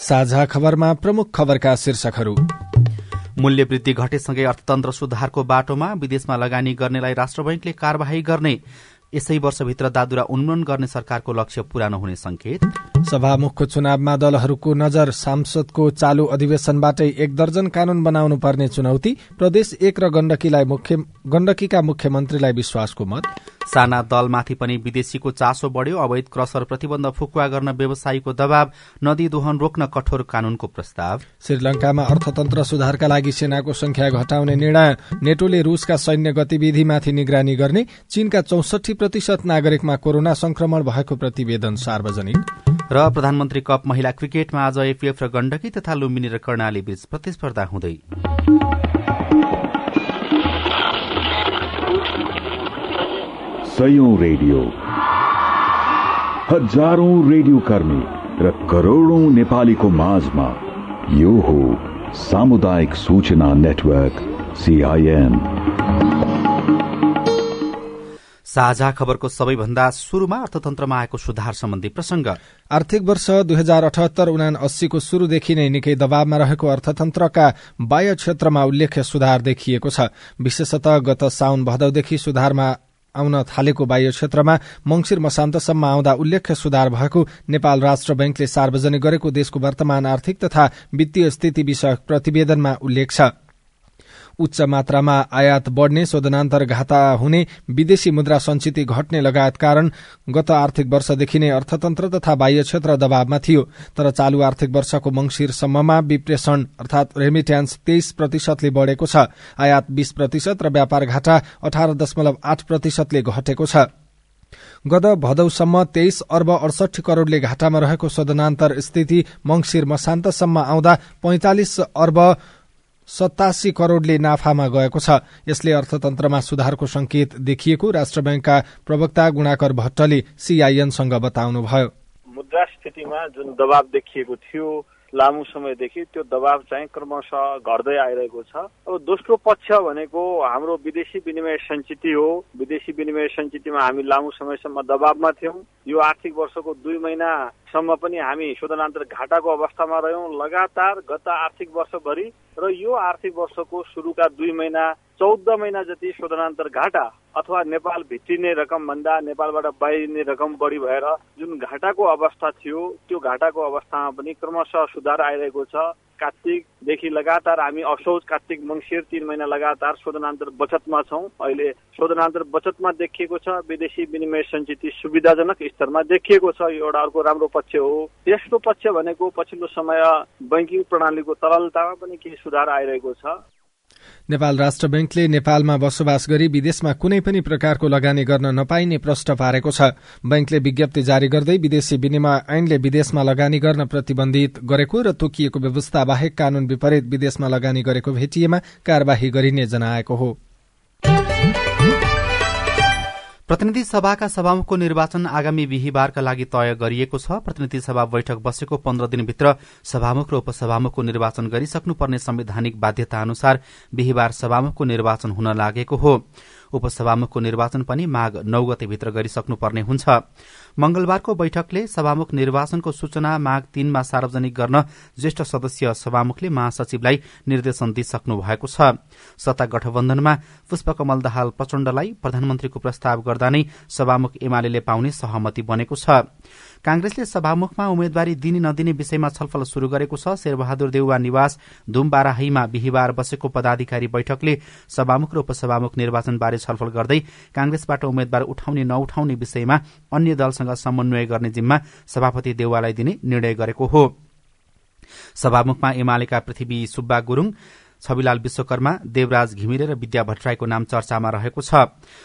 साझा खबरमा प्रमुख खबरका शीर्षकहरू। मूल्य वृद्धि घटेसँगै अर्थतन्त्र सुधारको बाटोमा विदेशमा लगानी गर्नेलाई राष्ट्र बैंकले कार्यवाही गर्ने। यसै वर्षभित्र दादुरा उन्मूलन गर्ने सरकारको लक्ष्य पूरा नहुने संकेत। सभामुखको चुनावमा दलहरूको नजर सांसदको चालू अधिवेशनबाटै एक दर्जन कानून बनाउनु पर्ने चुनौती। प्रदेश एक र गण्डकीलाई गण्डकीका मुख्यमन्त्रीलाई विश्वासको मत। साना दलमाथि पनि विदेशीको चासो बढ़्यो। अवैध क्रसर प्रतिबन्ध फुकुवा गर्न व्यवसायीको दबाव नदी दोहन रोक्न कठोर कानूनको प्रस्ताव। श्रीलंकामा अर्थतन्त्र सुधारका लागि सेनाको संख्या घटाउने निर्णय नेटोले रूसका सैन्य गतिविधिमाथि निगरानी गर्ने चीनका चौसठी प्रतिशत नागरिकमा कोरोना संक्रमण भएको प्रतिवेदन सार्वजनिक। र प्रधानमन्त्री कप महिला क्रिकेटमा आज एपीएफ र गण्डकी तथा लुम्बिनी र कर्णाली बीच प्रतिस्पर्धा हुँदै। सयौं रेडियो। हजारौं रेडियो कर्मी र करोड़ौं नेपालीको माझमा यो हो सामुदायिक सूचना नेटवर्क सीआईएन साझा खबरको सबैभन्दा शुरूमा अर्थतन्त्रमा आएको सुधार सम्बन्धी प्रसंग आर्थिक वर्ष दुई हजार अठहत्तर उना अस्सीको शुरूदेखि नै निकै दबावमा रहेको अर्थतन्त्रका बाह्य क्षेत्रमा उल्लेख्य सुधार देखिएको छ। विशेषतः गत साउन भदौदेखि सुधारमा आउन थालेको बाह्य क्षेत्रमा मंगिर मसान्तसम्म आउँदा उल्लेख्य सुधार भएको नेपाल राष्ट्र बैंकले सार्वजनिक गरेको देशको वर्तमान आर्थिक तथा वित्तीय स्थिति विषयक प्रतिवेदनमा उल्लेख छ। उच्च मात्रामा आयात बढ़ने शोधनान्तर घाता हुने विदेशी मुद्रा संचिति घट्ने लगायत कारण गत आर्थिक वर्षदेखि नै अर्थतन्त्र तथा बाह्य क्षेत्र दबावमा थियो। तर चालू आर्थिक वर्षको मंगिरसम्ममा विप्रेषण अर्थात रेमिट्यान्स तेइस प्रतिशतले बढ़ेको छ। आयात बीस प्रतिशत र व्यापार घाटा अठार दशमलव आठ प्रतिशतले घटेको छ। गत भदौसम्म तेइस अर्ब अडसठी करोड़ले घाटामा रहेको शोधनान्तर स्थिति मंगिर मसान्तसम्म आउँदा पैंतालिस अर्ब सतासी करोड़ले नाफामा गएको छ। यसले अर्थतन्त्रमा सुधारको संकेत देखिएको राष्ट्र ब्याङ्कका प्रवक्ता गुणाकर भट्टले सीआईएनसँग बताउनुभयो। मुद्रा स्थितिमा जुन देखिएको थियो लामो समयदेखि त्यो दबाव चाहिँ क्रमशः घट्दै आइरहेको छ। अब दोस्रो पक्ष भनेको हाम्रो विदेशी विनिमय सञ्चिति हो। विदेशी विनिमय सञ्चितिमा हामी लामो समयसम्म दबावमा थियौँ। यो आर्थिक वर्षको दुई महिनासम्म पनि हामी शोधनान्तर घाटाको अवस्थामा रह्यौँ। लगातार गत आर्थिक वर्षभरि र यो आर्थिक वर्षको सुरुका दुई महिना चौध महिना जति शोधनान्तर घाटा अथवा नेपाल भित्रिने रकम भन्दा नेपालबाट बाहिरिने रकम बढी भएर जुन घाटाको अवस्था थियो त्यो घाटाको अवस्थामा पनि क्रमशः सुधार आइरहेको छ। कार्तिकदेखि लगातार हामी असौज कार्तिक मङ्सिर तिन महिना लगातार शोधनान्तर बचतमा छौँ। अहिले शोधनान्तर बचतमा देखिएको छ विदेशी विनिमय सञ्चिति सुविधाजनक स्तरमा देखिएको छ। यो एउटा अर्को राम्रो पक्ष हो। तेस्रो पक्ष भनेको पछिल्लो समय बैङ्किङ प्रणालीको तरलतामा पनि केही सुधार आइरहेको छ। नेपाल राष्ट्र ब्याङ्कले नेपालमा बसोबास गरी विदेशमा कुनै पनि प्रकारको लगानी गर्न नपाइने प्रश्न पारेको छ। ब्याङ्कले विज्ञप्ति जारी गर्दै विदेशी विनिमय ऐनले विदेशमा लगानी गर्न प्रतिबन्धित गरेको र तोकिएको व्यवस्था बाहेक कानून विपरीत विदेशमा लगानी गरेको भेटिएमा कार्यवाही गरिने जनाएको हो। प्रतिनिधि सभाका सभामुखको निर्वाचन आगामी बिहिबारका लागि तय गरिएको छ। प्रतिनिधि सभा बैठक बसेको पन्ध्र दिनभित्र सभामुख र उपसभामुखको निर्वाचन गरिसक्नुपर्ने संवैधानिक बाध्यता अनुसार बिहिबार सभामुखको निर्वाचन हुन लागेको हो। उपसभामुखको निर्वाचन पनि माघ नौ गतेभित्र गरिसक्नुपर्ने हुन्छ। मंगलबारको बैठकले सभामुख निर्वाचनको सूचना माघ तीनमा सार्वजनिक गर्न ज्येष्ठ सदस्य सभामुखले महासचिवलाई निर्देशन दिइसक्नु भएको छ। सत्ता गठबन्धनमा पुष्पकमल दाहाल प्रचण्डलाई प्रधानमन्त्रीको प्रस्ताव गर्दा नै सभामुख एमाले पाउने सहमति बनेको छ। कांग्रेसले सभामुखमा उम्मेद्वारी दिने नदिने विषयमा छलफल शुरू गरेको छ। शेरबहादुर देउवा निवास धुमबाराहीमा बिहिबार बसेको पदाधिकारी बैठकले सभामुख र उपसभामुख निर्वाचनबारे छलफल गर्दै कांग्रेसबाट उम्मेद्वार उठाउने नउठाउने विषयमा अन्य दलसँग समन्वय गर्ने जिम्मा सभापति देउवालाई दिने निर्णय गरेको हो। सभामुखमा एमालेका पृथ्वी सुब्बा गुरूङ छविलाल विश्वकर्मा देवराज घिमिरे र विद्या भट्टराईको नाम चर्चामा रहेको छ।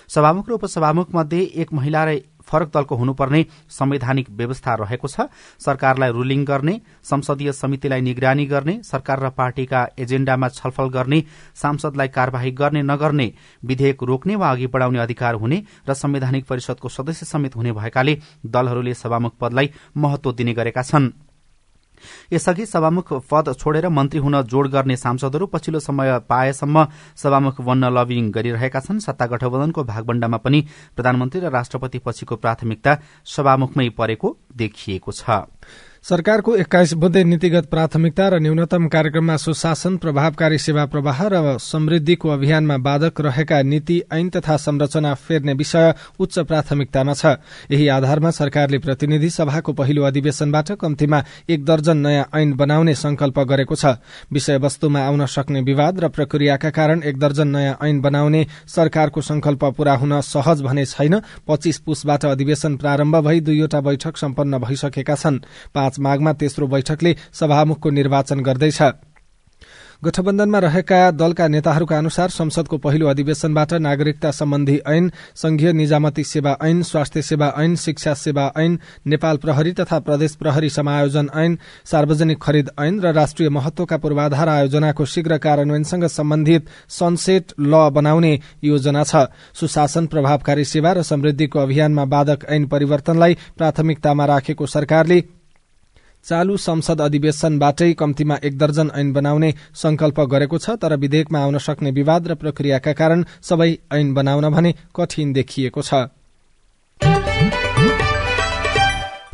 सभामुख र उपसभामुख मध्ये एक महिला र फरक दलको हुनुपर्ने संवैधानिक व्यवस्था रहेको छ। सरकारलाई रूलिङ गर्ने संसदीय समितिलाई निगरानी गर्ने सरकार र पार्टीका एजेण्डामा छलफल गर्ने सांसदलाई कार्यवाही गर्ने नगर्ने विधेयक रोक्ने वा अघि बढ़ाउने अधिकार हुने र संवैधानिक परिषदको सदस्य समेत हुने भएकाले दलहरूले सभामुख पदलाई महत्व दिने गरेका छनृ। यसअघि सभामुख पद छोडेर मन्त्री हुन जोड़ गर्ने सांसदहरू पछिल्लो समय पाएसम्म सभामुख बन्न लबिङ गरिरहेका छन्। सत्ता गठबन्धनको भागबण्डामा पनि प्रधानमन्त्री र राष्ट्रपति पछिको प्राथमिकता सभामुखमै परेको देखिएको छ। सरकारको एक्काइस बुद्धे नीतिगत प्राथमिकता र न्यूनतम कार्यक्रममा सुशासन प्रभावकारी सेवा प्रवाह र समृद्धिको अभियानमा बाधक रहेका नीति ऐन तथा संरचना फेर्ने विषय उच्च प्राथमिकतामा छ। यही आधारमा सरकारले प्रतिनिधि सभाको पहिलो अधिवेशनबाट कम्तीमा एक दर्जन नयाँ ऐन बनाउने संकल्प गरेको छ। विषयवस्तुमा आउन सक्ने विवाद र प्रक्रियाका कारण एक दर्जन नयाँ ऐन बनाउने सरकारको संकल्प पूरा हुन सहज भने छैन। पच्चीस पुसबाट अधिवेशन प्रारम्भ भई दुईवटा बैठक सम्पन्न भइसकेका छन्। पाँच माघमा तेस्रो बैठकले सभामुखको निर्वाचन गर्दैछ। गठबन्धनमा रहेका दलका नेताहरूका अनुसार संसदको पहिलो अधिवेशनबाट नागरिकता सम्बन्धी ऐन संघीय निजामती सेवा ऐन स्वास्थ्य सेवा ऐन शिक्षा सेवा ऐन नेपाल प्रहरी तथा प्रदेश प्रहरी समायोजन ऐन सार्वजनिक खरिद ऐन र राष्ट्रिय महत्वका पूर्वाधार आयोजनाको शीघ्र कार्यान्वयनसँग सम्बन्धित सनसेट ल बनाउने योजना छ। सुशासन प्रभावकारी सेवा र समृद्धिको अभियानमा बाधक ऐन परिवर्तनलाई प्राथमिकतामा राखेको सरकारले चालू संसद अधिवेशनबाटै कम्तीमा एक दर्जन ऐन बनाउने संकल्प गरेको छ तर विधेयकमा आउन सक्ने विवाद र प्रक्रियाका कारण सबै ऐन बनाउन भने कठिन देखिएको छ।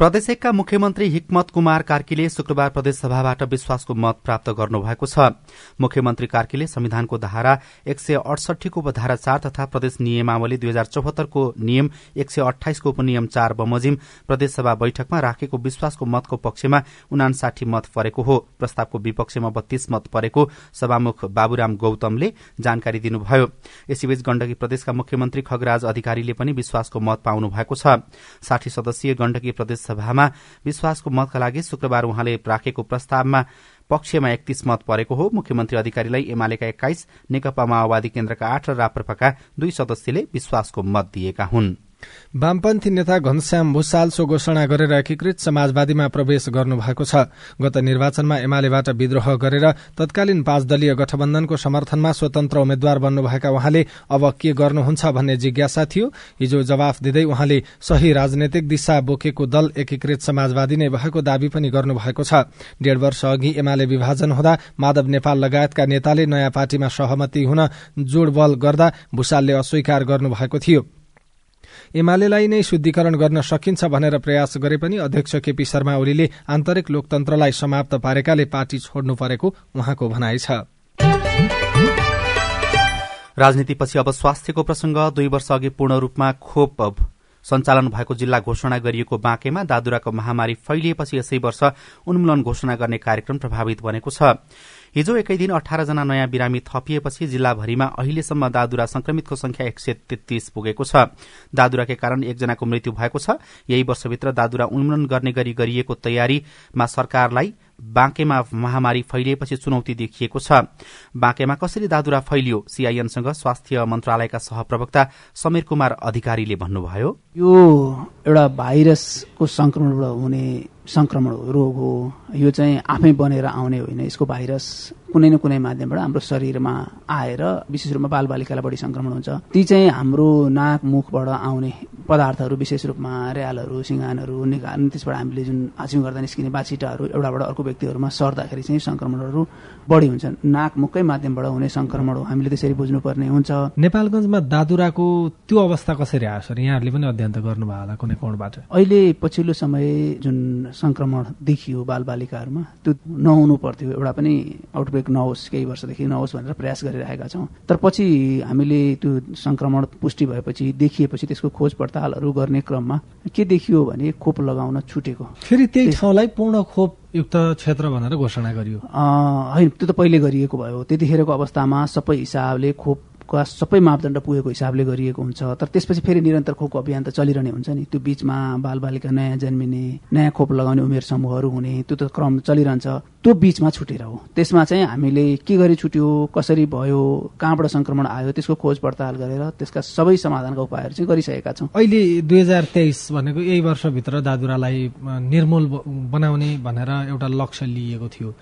प्रदेश एकका मुख्यमन्त्री हिक्मत कुमार कार्कीले शुक्रबार प्रदेश सभाबाट विश्वासको मत प्राप्त गर्नुभएको छ। मुख्यमन्त्री कार्कीले संविधानको धारा एक सय अडसठीको उपधारा चार तथा प्रदेश नियमावली दुई हजार चौहत्तरको नियम एक सय अठाइसको उपनियम चार बमोजिम प्रदेशसभा बैठकमा राखेको विश्वासको मतको पक्षमा उनासाठी मत परेको हो। प्रस्तावको विपक्षमा बत्तीस मत परेको सभामुख बाबुराम गौतमले जानकारी दिनुभयो। यसैबीच गण्डकी प्रदेशका मुख्यमन्त्री खगराज अधिकारीले पनि विश्वासको मत पाउनु भएको छ। साठी सदस्यीय गण्डकी प्रदेश सभामा विश्वासको मतका लागि शुक्रबार उहाँले राखेको प्रस्तावमा पक्षमा एकतीस मत परेको हो। मुख्यमन्त्री अधिकारीलाई एमालेका एक्काइस नेकपा माओवादी केन्द्रका आठ र राप्रपाका दुई सदस्यले विश्वासको मत दिएका हुन्। वामपन्थी नेता घनश्याम भूषाल सो घोषणा गरेर एकीकृत समाजवादीमा प्रवेश गर्नुभएको छ। गत निर्वाचनमा एमालेबाट विद्रोह गरेर तत्कालीन पाँच दलीय गठबन्धनको समर्थनमा स्वतन्त्र उम्मेद्वार बन्नुभएका उहाँले अब के गर्नुहुन्छ भन्ने जिज्ञासा थियो। हिजो जवाफ दिँदै उहाँले सही राजनैतिक दिशा बोकेको दल एकीकृत समाजवादी नै भएको दावी पनि गर्नुभएको छ। डेढ़ वर्ष अघि एमाले विभाजन हुँदा माधव नेपाल लगायतका नेताले नयाँ पार्टीमा सहमति हुन जोड़बल गर्दा भूषालले अस्वीकार गर्नुभएको थियो। एमालेलाई नै शुद्धिकरण गर्न सकिन्छ भनेर प्रयास गरे पनि अध्यक्ष केपी शर्मा ओलीले आन्तरिक लोकतन्त्रलाई समाप्त पारेकाले पार्टी छोड्नु परेको उहाँको भनाइ छ। राजनीतिपछि अब स्वास्थ्यको प्रसंग दुई वर्ष अघि पूर्ण रूपमा खोप सञ्चालन भएको जिल्ला घोषणा गरिएको बाँकेमा दादुराको महामारी फैलिएपछि यसै वर्ष उन्मूलन घोषणा गर्ने कार्यक्रम प्रभावित बनेको छ। हिजो एकै दिन अठार जना नयाँ बिरामी थपिएपछि जिल्लाभरिमा अहिलेसम्म दादुरा संक्रमितको संख्या एक सय तेत्तीस पुगेको छ। दादुराकै कारण एकजनाको मृत्यु भएको छ। यही वर्षभित्र दादुरा उन्मूलन गर्ने गरी गरिएको तयारीमा सरकारलाई बाँकेमा महामारी फैलिएपछि चुनौती देखिएको छ। बाँकेमा कसरी दादुरा फैलियो? सीआईएनसँग स्वास्थ्य मन्त्रालयका सहप्रवक्ता समीर कुमार अधिकारीले भन्नुभयो। यो एउटा भाइरसको संक्रमणबाट हुने संक्रमण रोग हो। यो चाहिँ आफै बनेर आउने होइन। यसको भाइरस कुनै न कुनै माध्यमबाट हाम्रो शरीरमा आएर विशेष रूपमा बालबालिकालाई बढी संक्रमण हुन्छ। ती चाहिँ हाम्रो नाक मुखबाट आउने पदार्थहरू विशेष रूपमा र्यालहरू सिँगानहरू निकाल्ने त्यसबाट हामीले जुन आछ्यु गर्दा निस्किने बाछिटाहरू एउटाबाट अर्को व्यक्तिहरूमा सर्दाखेरि चाहिँ संक्रमणहरू बढी हुन्छ नाक मुखकै माध्यमबाट हुने संक्रमण हो। हामीले त्यसरी बुझ्नुपर्ने हुन्छ। नेपालगञ्जमा दादुराको त्यो अवस्था कसरी आयो सर? यहाँहरूले पनि अध्ययन त गर्नुभयो होला कुनै कोणबाट? अहिले पछिल्लो समय जुन संक्रमण देखियो बालबालिकाहरूमा त्यो नहुनु पर्थ्यो। एउटा पनि आउटब्रेक नहोस् केही वर्षदेखि नहोस् भनेर प्रयास गरिरहेका छौँ। तर पछि हामीले त्यो संक्रमण पुष्टि भएपछि देखिएपछि त्यसको खोज पडतालहरू गर्ने क्रममा के देखियो भने खोप लगाउन छुटेको। फेरि त्यही ठाउँलाई पूर्ण खोप युक्त क्षेत्र भनेर घोषणा गरियो। होइन त्यो त पहिले गरिएको भयो। त्यतिखेरको अवस्थामा सबै हिसाबले खोप का सबै मापदण्ड पुगेको हिसाबले गरिएको हुन्छ। तर त्यसपछि फेरि निरन्तर खोपको अभियान त चलिरहने हुन्छ नि। त्यो बिचमा बालबालिका नयाँ जन्मिने नयाँ खोप लगाउने उमेर समूहहरू हुने त्यो त क्रम चलिरहन्छ। त्यो बिचमा छुटेर हो। त्यसमा चाहिँ हामीले के गरी छुट्यो कसरी भयो कहाँबाट संक्रमण आयो त्यसको खोज पडताल गरेर त्यसका सबै समाधानका उपायहरू चाहिँ गरिसकेका छौँ। अहिले दुई हजार तेइस भनेको यही वर्षभित्र दादुरालाई निर्मूल बनाउने भनेर एउटा लक्ष्य लिएको थियो।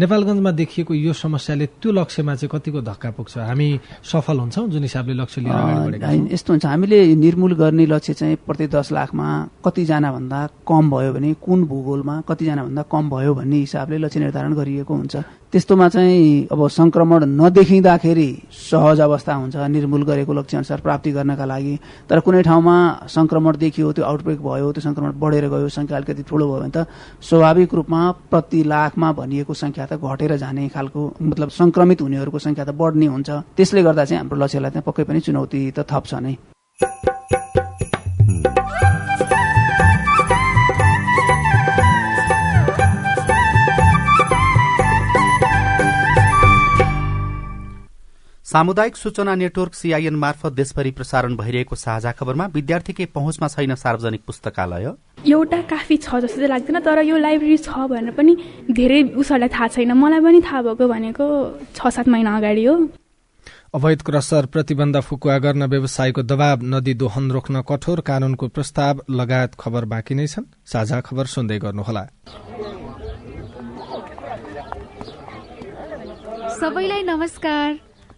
नेपालगञ्जमा देखिएको यो समस्याले त्यो लक्ष्यमा चाहिँ कतिको धक्का पुग्छ? हामी सफल हुन्छौँ जुन हिसाबले लक्ष्य लिएर यस्तो हुन्छ। हामीले निर्मूल गर्ने लक्ष्य चाहिँ प्रति दस लाखमा कतिजना भन्दा कम भयो भने कुन भूगोलमा कतिजना भन्दा कम भयो भन्ने हिसाबले लक्ष्य निर्धारण गरिएको हुन्छ। त्यस्तोमा चाहिँ अब संक्रमण नदेखिँदाखेरि सहज अवस्था हुन्छ निर्मूल गरेको लक्ष्य अनुसार प्राप्ति गर्नका लागि। तर कुनै ठाउँमा संक्रमण देखियो त्यो आउटब्रेक भयो त्यो संक्रमण बढेर गयो संख्या अलिकति ठुलो भयो भने त स्वाभाविक रूपमा प्रति लाखमा भनिएको संख्या त घटेर जाने खालको मतलब संक्रमित हुनेहरूको संख्या त बढ्ने हुन्छ। त्यसले गर्दा चाहिँ हाम्रो लक्ष्यलाई चाहिँ पक्कै पनि चुनौती त थप्छ नै। सामुदायिक सूचना नेटवर्क सीआईएन मार्फत देशभरि प्रसारण भइरहेको साझा खबरमा विद्यार्थीकै पहुँचमा छैन सार्वजनिक पुस्तकालय। एउटा काफी छ जस्तो चाहिँ लाग्दैन तर यो लाइब्रेरी छ भनेर पनि धेरै उसहरूलाई थाहा छैन। मलाई पनि थाहा भएको भनेको छ सात महिना अगाडि हो। अवैध क्रसर प्रतिबन्ध फुकुवा गर्न व्यवसायको दबाव नदी दोहन रोक्न कठोर कानूनको प्रस्ताव लगायत खबर बाँकी नै छन्। साझा खबर सुन्दै गर्नुहोला। सबैलाई नमस्कार।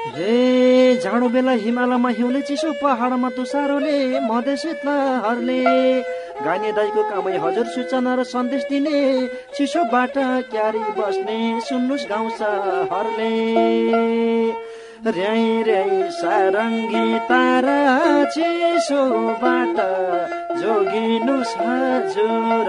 रे जाडो बेला हिमालयमा हिउँले चिसो पहाडमा तुसारोले मधेस हर्ले गाने दाईको कामै हजुर सूचना र सन्देश दिने चिसोबाट क्यारी बस्ने सुन्नुहोस् गाउँछ हरले र्याई र्याई सारङ्गी तारा चिसोबाट जोगिनुहोस् हजुर।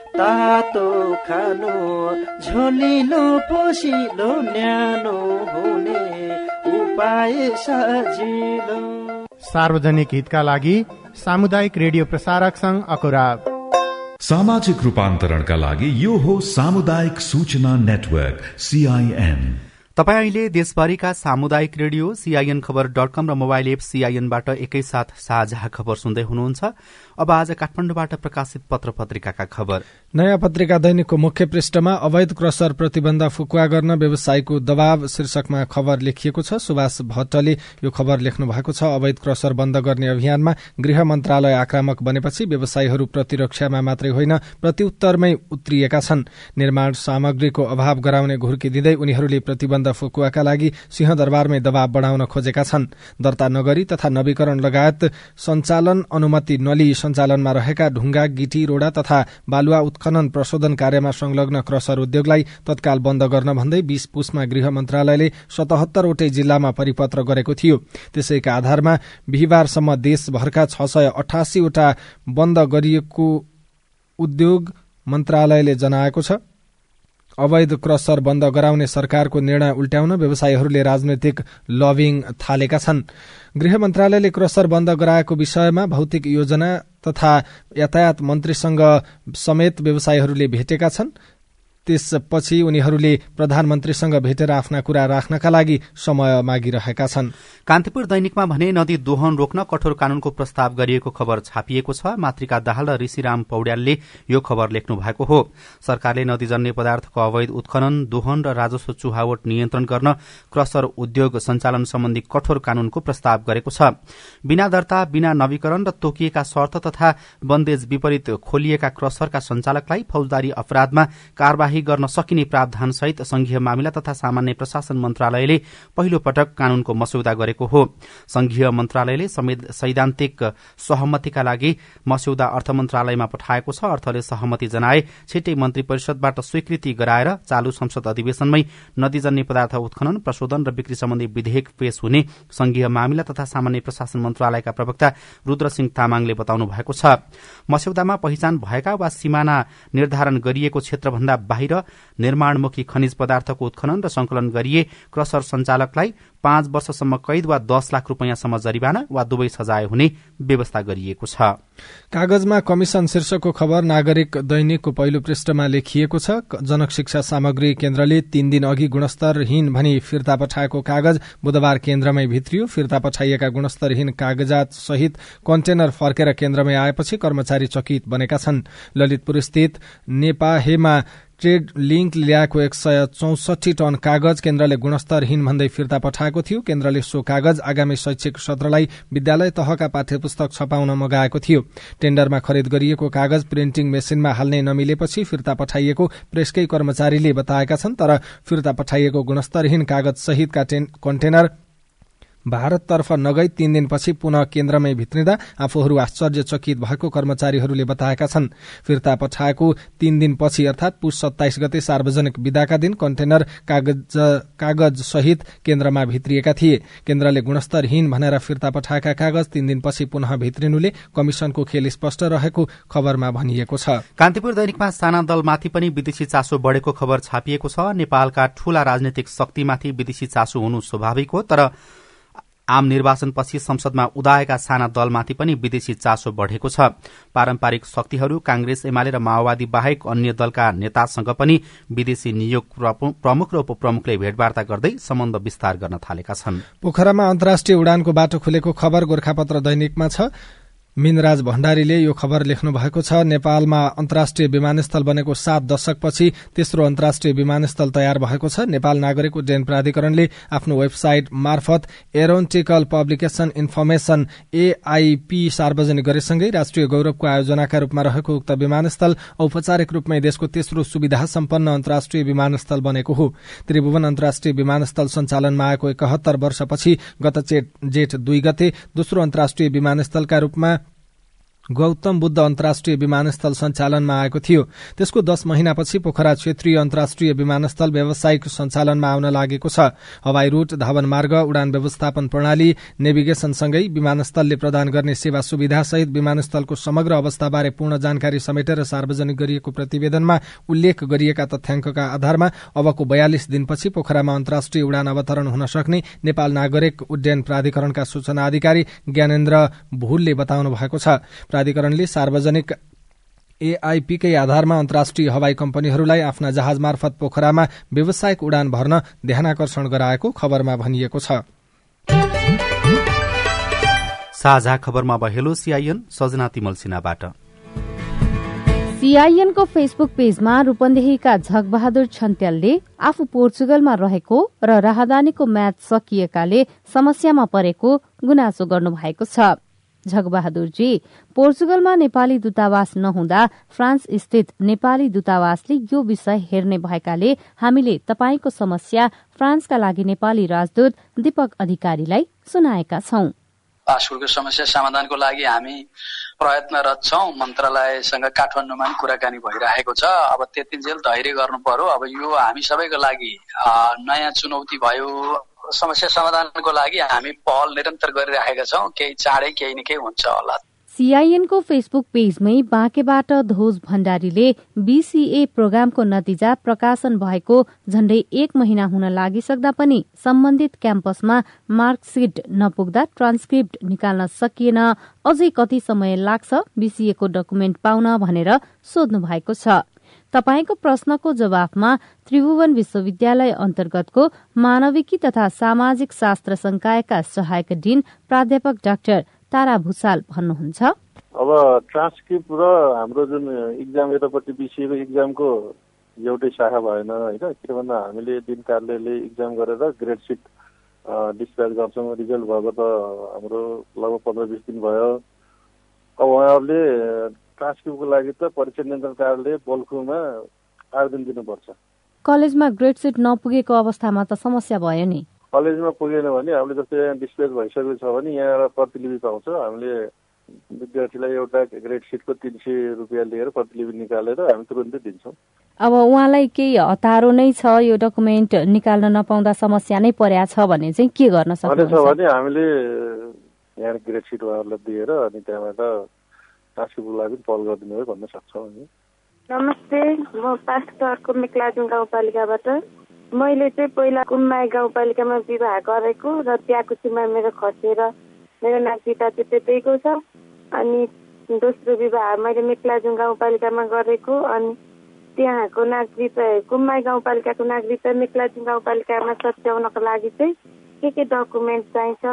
तातो खानु झोलिलो पोसिलो न्यानो हुने उपाय सजिलो। सार्वजनिक हितका लागि सामुदायिक रेडियो प्रसारक संघ अकुरा सामाजिक रूपान्तरणका लागि यो हो सामुदायिक सूचना नेटवर्क सीआईएन तपाईँ अहिले देशभरिका सामुदायिक radio CIN Khabar dot com र मोबाइल एप सीआईएनबाट एकैसाथ साझा खबर सुन्दै हुनुहुन्छ। अब आज काठमाडौँबाट प्रकाशित पत्र पत्रिकाका खबर। नयाँ पत्रिका दैनिकको मुख्य पृष्ठमा अवैध क्रसर प्रतिबन्ध फुकुवा गर्न व्यवसायको दबाव शीर्षकमा खबर लेखिएको छ। सुभाष भट्टले यो खबर लेख्नु भएको छ। अवैध क्रसर बन्द गर्ने अभियानमा गृह मन्त्रालय आक्रामक बनेपछि व्यवसायीहरू प्रतिरक्षामा मात्रै होइन प्रत्युत्तरमै उत्रिएका छन्। निर्माण सामग्रीको अभाव गराउने घुर्की दिँदै उनीहरूले प्रतिबन्ध फुकुवाका लागि सिंहदरबारमै दबाव बढ़ाउन खोजेका छन्। दर्ता नगरी तथा नवीकरण लगायत सञ्चालन अनुमति नलिई सञ्चालनमा रहेका ढुङ्गा गिटी रोडा तथा बालुवा उत्खनन प्रशोधन कार्यमा संलग्न क्रसर उद्योगलाई तत्काल बन्द गर्न भन्दै बीस पुसमा गृह मन्त्रालयले सतहत्तरवटै जिल्लामा परिपत्र गरेको थियो। त्यसैका आधारमा बिहिबारसम्म देशभरका छ सय अठासीवटा बन्द गरिएको उद्योग मन्त्रालयले जनाएको छ। अवैध क्रसर बन्द गराउने सरकारको निर्णय उल्ट्याउन व्यवसायीहरूले राजनैतिक लभिङ थालेका छन्। गृह मन्त्रालयले क्रसर बन्द गराएको विषयमा भौतिक योजना तथा यातायात मन्त्रीसँग समेत व्यवसायीहरूले भेटेका छन्। त्यसपछि उनीहरूले प्रधानमन्त्रीसँग भेटेर आफ्ना कुरा राख्नका लागि समय मागिरहेका छन्। कान्तिपुर दैनिकमा भने नदी दोहन रोक्न कठोर कानूनको प्रस्ताव गरिएको खबर छापिएको छ। मातृका दाहाल र ऋषिराम पौड्यालले यो खबर लेख्नु भएको हो। सरकारले नदीजन्य पदार्थको अवैध उत्खनन दोहन र राजस्व चुहावट नियन्त्रण गर्न क्रसर उद्योग सञ्चालन सम्बन्धी कठोर कानूनको प्रस्ताव गरेको छ। बिना दर्ता बिना नवीकरण र तोकिएका शर्त तथा बन्देज विपरीत खोलिएका क्रसरका सञ्चालकलाई फौजदारी अपराधमा कार्यवाही कार्यवाही गर्न सकिने प्रावधान सहित संघीय मामिला तथा सामान्य प्रशासन मन्त्रालयले पहिलो पटक कानूनको मस्यौदा गरेको हो। संघीय मन्त्रालयले सैद्धान्तिक सहमतिका लागि मस्यौदा अर्थ मन्त्रालयमा पठाएको छ। अर्थले सहमति जनाए छिट्टै मन्त्री परिषदबाट स्वीकृति गराएर चालू संसद अधिवेशनमै नदीजन्य पदार्थ उत्खनन प्रशोधन र बिक्री सम्बन्धी विधेयक पेश हुने संघीय मामिला तथा सामान्य प्रशासन मन्त्रालयका प्रवक्ता रुद्रसिंह तामाङले बताउनु भएको छ। मस्यौदामा पहिचान भएका वा सिमाना निर्धारण गरिएको क्षेत्रभन्दा बाहिर निर्माणमुखी खनिज पदार्थको उत्खनन र संकलन गरिए क्रसर सञ्चालकलाई पाँच वर्षसम्म कैद वा दस लाख रूपियाँसम्म जरिवाना वा दुवै सजाय हुने व्यवस्था गरिएको छ। कागजमा कमिशन शीर्षकको खबर नागरिक दैनिकको पहिलो पृष्ठमा लेखिएको छ जनक शिक्षा सामग्री केन्द्रले तीन दिन अघि गुणस्तरहीन भनी फिर्ता पठाएको कागज बुधबार केन्द्रमै भित्रियो। फिर्ता पठाइएका गुणस्तरहीन कागजात सहित कन्टेनर फर्केर केन्द्रमै आएपछि कर्मचारी चकित बनेका छन्। ललितपुर स्थित नेपाहेमा ट्रेड लिंक ल्याएको एक सय चौसठी टन कागज केन्द्रले गुणस्तरहीन भन्दै फिर्ता पठाएको थियो। केन्द्रले सो कागज आगामी शैक्षिक सत्रलाई विद्यालय तहका पाठ्य पुस्तक छपाउन मगाएको थियो। टेण्डरमा खरिद गरिएको कागज प्रिन्टिङ मेसिनमा हाल्ने नमिलेपछि फिर्ता पठाइएको प्रेसकै कर्मचारीले बताएका छन् तर फिर्ता पठाइएको गुणस्तरहीन कागज सहितका कन्टेनर भारततर्फ नगई तीन दिनपछि पुनः केन्द्रमै भित्रिँदा आफूहरू आश्चर्यचकित भएको कर्मचारीहरूले बताएका छन्। फिर्ता पठाएको तीन दिनपछि अर्थात पुष सत्ताइस गते सार्वजनिक विदाका दिन कन्टेनर कागज सहित केन्द्रमा भित्रिएका थिए। केन्द्रले गुणस्तरहीन भनेर फिर्ता पठाएका कागज तीन दिनपछि पुनः भित्रिनुले कमिशनको खेल स्पष्ट रहेको खबरमा भनिएको छ। कान्तिपुर दैनिकमा साना दलमाथि पनि विदेशी चासो बढ़ेको खबर छापिएको छ। नेपालका ठूला राजनैतिक शक्तिमाथि विदेशी चासो हुनु स्वाभाविक हो तर आम निर्वाचनपछि संसदमा उदाएका साना दलमाथि पनि विदेशी चासो बढ़ेको छ। पारम्परिक शक्तिहरू कांग्रेस एमाले र माओवादी बाहेक अन्य दलका नेतासँग पनि विदेशी नियोग प्रमुख र उपप्रमुखले भेटवार्ता गर्दै सम्बन्ध विस्तार गर्न थालेका छन्। पोखरामा अन्तर्राष्ट्रिय उडानको बाटो खुलेको खबर गोर्खापत्र दैनिकमा छ। मिनराज भण्डारीले यो खबर लेख्नु भएको छ। नेपालमा अन्तर्राष्ट्रिय विमानस्थल बनेको सात दशकपछि तेस्रो अन्तर्राष्ट्रिय विमानस्थल तयार भएको छ। नेपाल नागरिक उड्डयन प्राधिकरणले आफ्नो वेबसाइट मार्फत एरोन्टिकल पब्लिकेशन इन्फर्मेशन एआईपी सार्वजनिक गरेसँगै राष्ट्रिय गौरवको आयोजनाका रूपमा रहेको उक्त विमानस्थल औपचारिक रूपमै देशको तेस्रो सुविधा सम्पन्न अन्तर्राष्ट्रिय विमानस्थल बनेको हो। त्रिभुवन अन्तर्राष्ट्रिय विमानस्थल सञ्चालनमा आएको एकहत्तर वर्षपछि गत जेठ दुई गते दोस्रो अन्तर्राष्ट्रिय विमानस्थलका रूपमा गौतम बुद्ध अन्तर्राष्ट्रिय विमानस्थल सञ्चालनमा आएको थियो। त्यसको दश महिनापछि पोखरा क्षेत्रीय अन्तर्राष्ट्रिय विमानस्थल व्यावसायिक सञ्चालनमा आउन लागेको छ। हवाई रूट धावन मार्ग उडान व्यवस्थापन प्रणाली नेभिगेशनसँगै विमानस्थलले प्रदान गर्ने सेवा सुविधा सहित विमानस्थलको समग्र अवस्थाबारे पूर्ण जानकारी समेटेर सार्वजनिक गरिएको प्रतिवेदनमा उल्लेख गरिएका तथ्याङ्कका आधारमा अबको बयालिस दिनपछि पोखरामा अन्तर्राष्ट्रिय उडान अवतरण हुन सक्ने नेपाल नागरिक उड्डयन प्राधिकरणका सूचना अधिकारी ज्ञानेन्द्र भूलले बताउनु भएको छ। प्राधिकरणले सार्वजनिक एआईपीकै आधारमा अन्तर्राष्ट्रिय हवाई कम्पनीहरूलाई आफ्ना जहाज मार्फत पोखरामा व्यावसायिक उडान भर्न ध्यानकर्षण गराएको खबरमा भनिएको छ। साझा खबरमा बहेलो सीआईएन सजना तिमल सिन्हाबाट। सीआईएनको फेसबुक पेजमा रूपन्देहीका झगबहादुर छन्त्यालले आफू पोर्चुगलमा रहेको र राहदानीको म्याच सकिएकाले समस्यामा परेको गुनासो गर्नु भएको छ। झगबहादुरजी पोर्चुगलमा नेपाली दूतावास नहुँदा फ्रान्स स्थित नेपाली दूतावासले यो विषय हेर्ने भएकाले हामीले तपाईँको समस्या फ्रान्सका लागि नेपाली राजदूत दीपक अधिकारीलाई सुनाएका छौं। पासपोर्टको समस्या समाधानको लागि हामी प्रयत्नरत छौँ। मन्त्रालयसँग काठमाडौँमा कुराकानी भइरहेको छ। अब त्यतिन्जेल धैर्य गर्नु पर्यो। अब यो हामी सबैको लागि नयाँ चुनौती भयो। समस्या समाधानको लागि हामी पहल निरन्तर गरिरहेका छौँ। केही चाँडै केही न केही हुन्छ होला। सीआईएनको फेसबुक पेजमै बाँकेबाट ध्वज भण्डारीले बीसीए प्रोग्रामको नतिजा प्रकाशन भएको झण्डै एक महिना हुन लागिसक्दा पनि सम्बन्धित क्याम्पसमा मार्कसिट नपुग्दा ट्रान्सक्रिप्ट निकाल्न सकिएन। अझै कति समय लाग्छ बीसीएको डकुमेन्ट पाउन भनेर सोध्नु भएको छ। तपाईँको प्रश्नको जवाफमा त्रिभुवन विश्वविद्यालय अन्तर्गतको मानविकी तथा सामाजिक शास्त्र संकायका सहायक डिन प्राध्यापक डाक्टर तारा भूषाल भन्नुहुन्छ। अब ट्रान्सक्रिप्ट र हाम्रो जुन इक्जाम यतापट्टि बिसिएको इक्जामको एउटै शाखा भएन होइन? के भन्दा हामीले दिन कार्यालयले इक्जाम गरेर ग्रेड सिट डिस्प्याच गर्छौँ। रिजल्ट भएको त हाम्रो लगभग पन्ध्र बिस दिन भयो। अब उहाँहरूले ट्रान्सक्रिप्टको लागि त परीक्षा नियन्त्रण कार्यालय बल्खुमा आवेदन दिनुपर्छ। कलेजमा ग्रेड सिट नपुगेको अवस्थामा त समस्या भयो नि। कलेजमा पुगेन भने हामीले जस्तै यहाँ डिस्प्लेस भइसकेको छ भने यहाँ प्रतिलिपि पाउँछ। हामीले विद्यार्थीलाई एउटा ग्रेड सिटको तिन सय रुपियाँ लिएर प्रतिलिपि निकालेर हामी तुरन्तै दिन्छौँ। अब उहाँलाई केही हतारो नै छ यो डकुमेन्ट निकाल्न नपाउँदा समस्या नै परेको छ भने चाहिँ के गर्न सक्छ भने हामीले यहाँ ग्रेड सिट उहाँहरूलाई दिएर अनि त्यहाँबाट टास्कको लागि पहल गरिदिनु भयो भन्न सक्छौँ नमस्ते म पास्टरको मेक्लाजुङ गाउँपालिकाबाट। मैले चाहिँ पहिला कुम्माई गाउँपालिकामा विवाह गरेको र त्यहाँको सीमा मेरो खसेर मेरो नागरिकता चाहिँ त्यतैको छ। अनि दोस्रो विवाह मैले मेक्लाजुङ गाउँपालिकामा गरेको अनि त्यहाँको नागरिकता कुम्माई गाउँपालिकाको नागरिकता मेक्लाजुङ गाउँपालिकामा सच्याउनको लागि चाहिँ के के डकुमेन्ट चाहिन्छ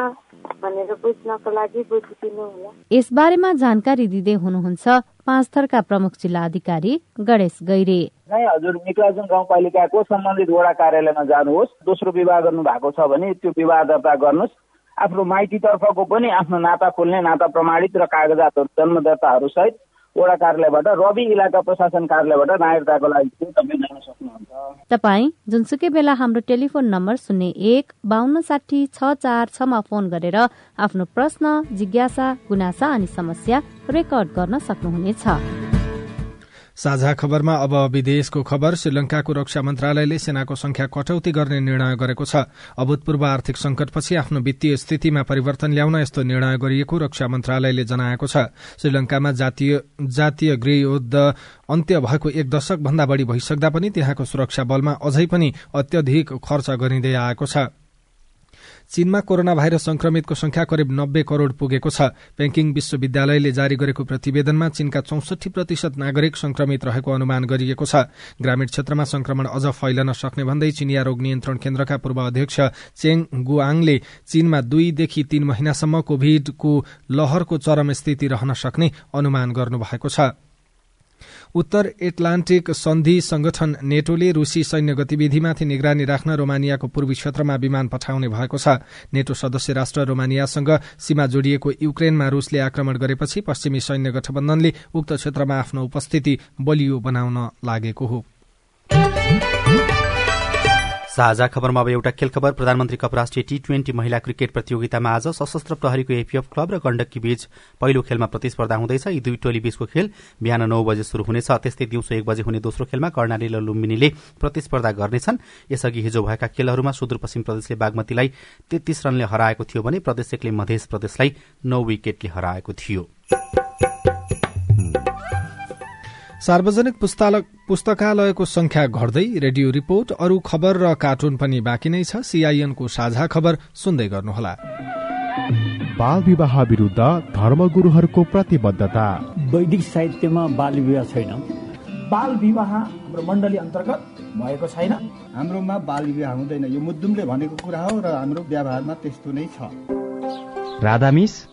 भनेर बुझ्नको लागि बुझिदिनु होला। यसबारेमा जानकारी दिँदै हुनुहुन्छ पाँच थरका प्रमुख जिल्ला अधिकारी गणेश गैरे। हजुर मिक्लाजुङ गाउँपालिकाको सम्बन्धित वडा कार्यालयमा जानुहोस्। दोस्रो विवाह गर्नु भएको छ भने त्यो विवाह दर्ता गर्नुहोस्। आफ्नो माइतीतर्फको पनि आफ्नो नाता खोल्ने नाता प्रमाणित र कागजातहरू जन्म दर्ताहरू सहित वडा कार्यालयबाट रवि इलाका प्रशासन कार्यालयबाट नागरिकताको लागि तपाईँ सक्नुहुन्छ। तपाईँ जुनसुकै बेला हाम्रो टेलिफोन नम्बर शून्य एक बान्न साठी छ चार छमा फोन गरेर आफ्नो प्रश्न जिज्ञासा गुनासा अनि समस्या रेकर्ड गर्न सक्नुहुनेछ। साझा खबरमा अब विदेशको खबर श्रीलंकाको रक्षा मन्त्रालयले सेनाको संख्या कटौती गर्ने निर्णय गरेको छ। अभूतपूर्व आर्थिक संकटपछि आफ्नो वित्तीय स्थितिमा परिवर्तन ल्याउन यस्तो निर्णय गरिएको रक्षा मन्त्रालयले जनाएको छ। श्रीलंकामा जातीय गृह युद्ध अन्त्य भएको एक दशक भन्दा बढ़ी भइसक्दा पनि त्यहाँको सुरक्षा बलमा अझै पनि अत्यधिक खर्च गरिँदै आएको छ। चीनमा कोरोना भाइरस संक्रमितको संख्या करिब नब्बे करोड़ पुगेको छ। पेकिङ विश्वविद्यालयले जारी गरेको प्रतिवेदनमा चीनका चौसठी प्रतिशत नागरिक संक्रमित रहेको अनुमान गरिएको छ। ग्रामीण क्षेत्रमा संक्रमण अझ फैलन सक्ने भन्दै चिनिया रोग नियन्त्रण केन्द्रका पूर्व अध्यक्ष चेङ गुआङले चीनमा दुईदेखि तीन महिनासम्म कोभिडको लहरको चरम स्थिति रहन सक्ने अनुमान गर्नुभएको छ। उत्तर एटलान्टिक सन्धि संगठन नेटोले रूसी सैन्य गतिविधिमाथि निगरानी राख्न रोमानियाको पूर्वी क्षेत्रमा विमान पठाउने भएको छ। नेटो सदस्य राष्ट्र रोमानियासँग सीमा जोडिएको युक्रेनमा रूसले आक्रमण गरेपछि पश्चिमी सैन्य गठबन्धनले उक्त क्षेत्रमा आफ्नो उपस्थिति बलियो बनाउन लागेको हो। साझा खबरमा अब एउटा खेल खबर। प्रधानमन्त्री कप राष्ट्रिय टी ट्वेन्टी महिला क्रिकेट प्रतियोगितामा आज सशस्त्र प्रहरीको एपीएफ क्लब र गण्डकी बीच पहिलो खेलमा प्रतिस्पर्धा हुँदैछ। यी दुई टोली बीचको खेल बिहान नौ बजे शुरू हुनेछ। त्यस्तै दिउँसो एक बजे हुने दोस्रो खेलमा कर्णाली र लुम्बिनीले प्रतिस्पर्धा गर्नेछन्। यसअघि हिजो भएका खेलहरूमा सुदूरपश्चिम प्रदेशले बागमतीलाई तेत्तीस रनले हराएको थियो भने प्रदेश एकले मध्य प्रदेशलाई नौ विकेटले हराएको थियो। सार्वजनिक पुस्तकालयको संख्या घट्दै रेडियो रिपोर्ट अरू खबर र कार्टुन पनि बाँकी नै छ। सीआईएनको साझा खबर सुन्दै गर्नुहोला। बाल विवाह विरूद्ध धर्मगुरूहरूको प्रतिबद्धता। वैदिक साहित्यमा बाल विवाह छैन। बाल विवाह हाम्रो मण्डली अन्तर्गत भएको छैन। हाम्रोमा बाल विवाह हुँदैन। यो मुद्दुमले भनेको कुरा हो र हाम्रो व्यवहारमा त्यस्तो नै छ। राधामिस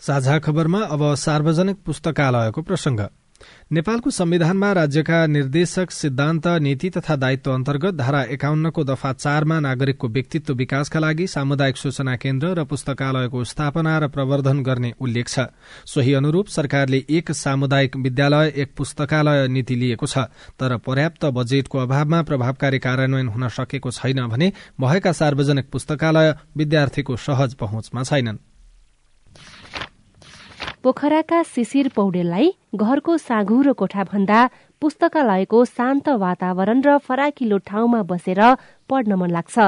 साझा खबरमा अब सार्वजनिक पुस्तकालयको प्रसंग। नेपालको संविधानमा राज्यका निर्देशक सिद्धान्त नीति तथा दायित्व अन्तर्गत धारा एकाउन्नको दफा चारमा नागरिकको व्यक्तित्व विकासका लागि सामुदायिक सूचना केन्द्र र पुस्तकालयको स्थापना र प्रवर्धन गर्ने उल्लेख छ। सोही अनुरूप सरकारले एक सामुदायिक विद्यालय एक पुस्तकालय नीति लिएको छ तर पर्याप्त बजेटको अभावमा प्रभावकारी कार्यान्वयन हुन सकेको छैन भने भएका सार्वजनिक पुस्तकालय विद्यार्थीको सहज पहुँचमा छैनन्। पोखराका शिशिर पौडेललाई घरको साँघुरो कोठा भन्दा पुस्तकालयको शान्त वातावरण र फराकिलो ठाउँमा बसेर पढ्न मन लाग्छ।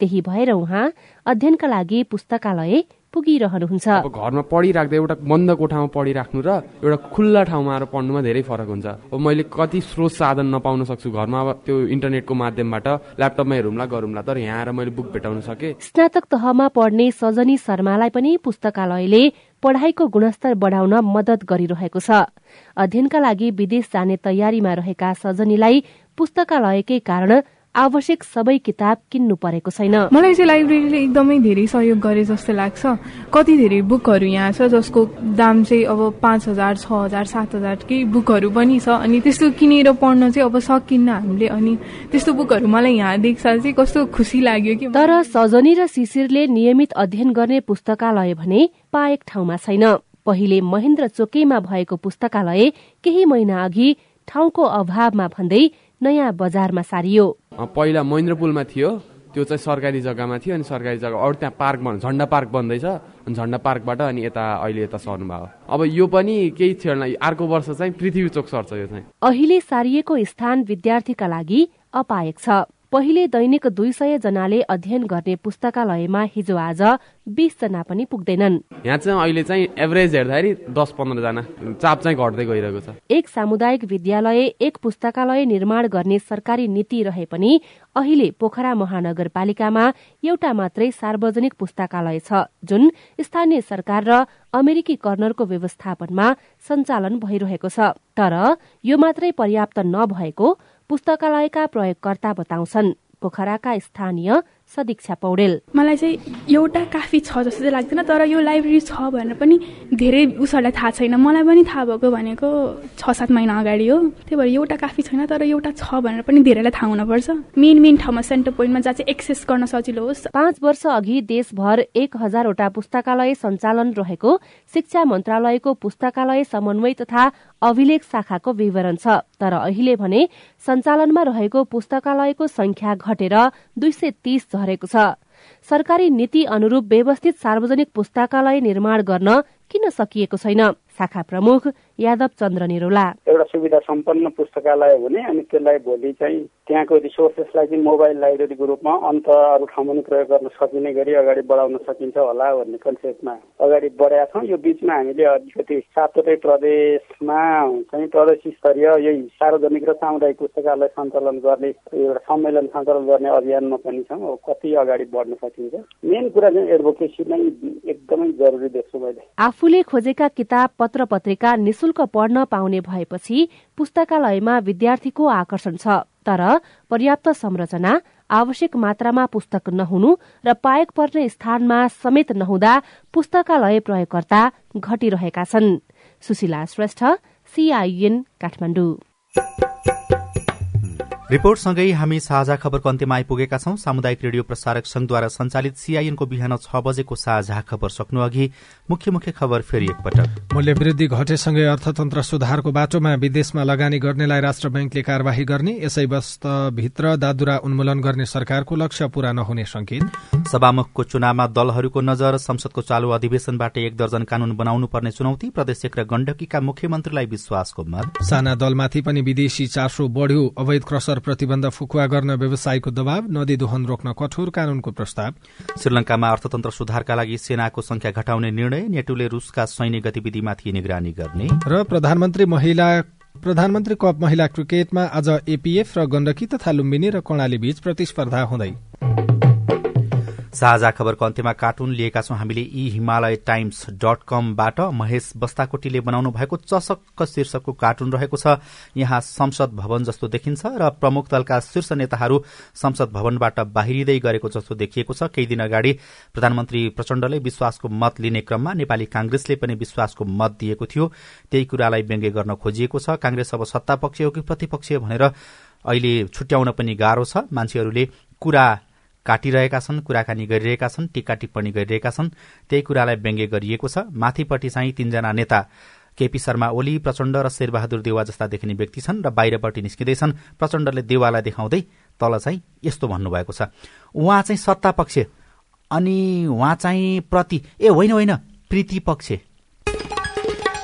त्यही भएर उहाँ अध्ययनका लागि पुस्तकालय पुगिरहनुहुन्छ। घरमा पढिराख्दा एउटा बन्द कोठामा पढिराख्नु र एउटा खुल्ला ठाउँमा आएर पढ्नुमा धेरै फरक हुन्छ। अब मैले कति स्रोत साधन नपाउन सक्छु घरमा अब त्यो इन्टरनेटको माध्यमबाट ल्यापटपमा हेरौँला गरौँला तर यहाँ आएर मैले बुक भेटाउन सके। स्नातक तहमा पढ्ने सजनी शर्मालाई पनि पुस्तकालयले पढ़ाईको गुणस्तर बढ़ाउन मदत गरिरहेको छ। अध्ययनका लागि विदेश जाने तयारीमा रहेका सजनीलाई पुस्तकालयकै कारण आवश्यक सबै किताब किन्नु परेको छैन। मलाई चाहिँ लाइब्रेरीले एकदमै धेरै सहयोग गरे जस्तो लाग्छ। कति धेरै बुकहरू यहाँ छ जसको दाम चाहिँ अब पाँच हजार छ हजार सात हजारकै बुकहरू पनि छ। अनि त्यस्तो किनेर पढ्न चाहिँ अब सकिन्न हामीले। अनि त्यस्तो बुकहरू मलाई यहाँ देख्छ चाहिँ कस्तो खुसी लाग्यो कि तर सजनी र शिशिरले नियमित अध्ययन गर्ने पुस्तकालय भने पाएक ठाउँमा छैन। पहिले महेन्द्र चोकेमा भएको पुस्तकालय केही महिना अघि ठाउँको अभावमा भन्दै नयाँ बजारमा सारियो। पहिला महेन्द्र पुलमा थियो त्यो चाहिँ सरकारी जग्गामा थियो अनि सरकारी जग्गा अरू त्यहाँ पार्क बन झन्डा पार्क बन्दैछ अनि झन्डा पार्कबाट अनि यता अहिले यता सर्नु भयो। अब यो पनि केही थिएन अर्को वर्ष चाहिँ पृथ्वी चोक सर्छ यो चाहिँ। अहिले सारिएको स्थान विद्यार्थीका लागि अपायक छ। पहिले दैनिक दुई सय जनाले अध्ययन गर्ने पुस्तकालयमा हिजो आज बीस जना पनि पुग्दैनन्। यहाँ चाहिँ अहिले चाहिँ एभरेज हेर्दाखेरि दस पन्ध्रजना चाप चाहिँ घट्दै गइरहेको छ। एक सामुदायिक विद्यालय एक पुस्तकालय निर्माण गर्ने सरकारी नीति रहे पनि अहिले पोखरा महानगरपालिकामा एउटा मात्रै सार्वजनिक पुस्तकालय छ जुन स्थानीय सरकार र अमेरिकी कर्नरको व्यवस्थापनमा सञ्चालन भइरहेको छ। तर यो मात्रै पर्याप्त नभएको पुस्तकालयका प्रयोगकर्ता बताउँछन्। पोखराका स्थानीय सदीक्षा पौडेल। मलाई चाहिँ एउटा काफी छ जस्तो चाहिँ लाग्दैन तर यो लाइब्रेरी छ भनेर पनि धेरै उसहरूलाई थाहा छैन। मलाई पनि थाहा भएको भनेको छ सात महिना अगाडि हो। त्यही भएर एउटा काफी छैन तर एउटा छ भनेर पनि धेरैलाई थाहा हुनुपर्छ। मेन मेन ठाउँमा सेन्टर पोइन्टमा जहाँ चाहिँ एक्सेस गर्न सजिलो होस्। पाँच वर्ष अघि देशभर एक हजारवटा पुस्तकालय सञ्चालन रहेको शिक्षा मन्त्रालयको पुस्तकालय समन्वय तथा अभिलेख शाखाको विवरण छ। तर अहिले भने सञ्चालनमा रहेको पुस्तकालयको संख्या घटेर दुई सय तीस झरेको छ। सरकारी नीति अनुरूप व्यवस्थित सार्वजनिक पुस्तकालय निर्माण गर्न किन सकिएको छैन? शाखा प्रमुख यादव चन्द्र निरोला एउटा सुविधा सम्पन्न पुस्तकालय हुने अनि त्यसलाई भोलि चाहिँ त्यहाँको रिसोर्सेसलाई चाहिँ मोबाइल लाइब्रेरीको रूपमा अन्त अरू ठाउँमा पनि प्रयोग गर्न सकिने गरी अगाडि बढाउन सकिन्छ होला भन्ने कन्सेप्टमा अगाडि बढाएका छौँ। यो बिचमा हामीले अलिकति सातवटै प्रदेशमा चाहिँ प्रदेश स्तरीय यही सार्वजनिक र सामुदायिक पुस्तकालय सञ्चालन गर्ने एउटा सम्मेलन सञ्चालन गर्ने अभियानमा पनि छौँ। कति अगाडि बढ्न सकिन्छ। मेन कुरा चाहिँ एडभोकेसी नै एकदमै जरुरी देख्छु मैले। आफूले खोजेका किताब पत्र पत्रिका निशुल्क पढ्न पाउने भएपछि पुस्तकालयमा विद्यार्थीको आकर्षण छ। तर पर्याप्त संरचना आवश्यक मात्रामा पुस्तक नहुनु र पाएक पर्ने स्थानमा समेत नहुँदा पुस्तकालय प्रयोगकर्ता घटिरहेका छन्। सुशीला श्रेष्ठ सीआईएन काठमाडौँ। रिपोर्टसँगै हामी साझा खबरको अन्त्यमा आइपुगेका छौं। सामुदायिक रेडियो प्रसारक संघद्वारा संचालित सीआईएनको बिहान छ बजेको साझा खबर सक्नु अघि मुख्य मुख्य खबर फेरि एकपटक। मूल्य वृद्धि घटेसँगै अर्थतन्त्र सुधारको बाटोमा विदेशमा लगानी गर्नेलाई राष्ट्र ब्याङ्कले कार्यवाही गर्ने यसै भित्र दादुरा उन्मूलन गर्ने सरकारको लक्ष्य पूरा नहुने संकेत। सभामुखको चुनावमा दलहरूको नजर संसदको चालू अधिवेशनबाट एक दर्जन कानून बनाउनु पर्ने चुनौती प्रदेश र गण्डकीका मुख्यमन्त्रीलाई विश्वासको मत। साना दलमाथि पनि विदेशी चासो बढ़्यो। अवैध क्रसर प्रतिबन्ध फुकुवा गर्न व्यवसायको दबाव नदी दोहन रोक्न कठोर कानूनको प्रस्ताव। श्रीलंकामा अर्थतन्त्र सुधारका लागि सेनाको संख्या घटाउने निर्णय नेटोले रूसका सैन्य गतिविधिमाथि निगरानी गर्ने। र प्रधानमन्त्री महिला प्रधानमन्त्री कप महिला क्रिकेटमा आज एपीएफ र गण्डकी तथा लुम्बिनी र कर्णाली बीच प्रतिस्पर्धा हुँदै। साझा खबरको अन्त्यमा कार्टुन लिएका छौं। हामीले यी हिमालय टाइम्स डट कमबाट महेश बस्ताकोटीले बनाउनु भएको चसक्क शीर्षकको कार्टुन रहेको छ। यहाँ संसद भवन जस्तो देखिन्छ र प्रमुख दलका शीर्ष नेताहरू संसद भवनबाट बाहिरिँदै गरेको जस्तो देखिएको छ। केही दिन अगाडि प्रधानमन्त्री प्रचण्डले विश्वासको मत लिने क्रममा नेपाली कांग्रेसले पनि विश्वासको मत दिएको थियो। त्यही कुरालाई व्यङ्ग्य गर्न खोजिएको छ। कांग्रेस अब सत्ता पक्ष हो कि प्रतिपक्ष भनेर अहिले छुट्याउन पनि गाह्रो छ। मान्छेहरूले कुरा काटिरहेका छन् कुराकानी गरिरहेका छन् टीका टिप्पणी गरिरहेका छन्। त्यही कुरालाई व्यङ्ग्य गरिएको छ। माथिपट्टि चाहिँ तीनजना नेता केपी शर्मा ओली प्रचण्ड र शेरबहादुर देवा जस्ता देखिने व्यक्ति छन् र बाहिरपट्टि निस्किँदैछन्। प्रचण्डले देवालाई देखाउँदै तल चाहिँ यस्तो भन्नुभएको छ। उहाँ चाहिँ सत्ता पक्ष अनि उहाँ चाहिँ प्रति ए होइन होइन प्रीति पक्ष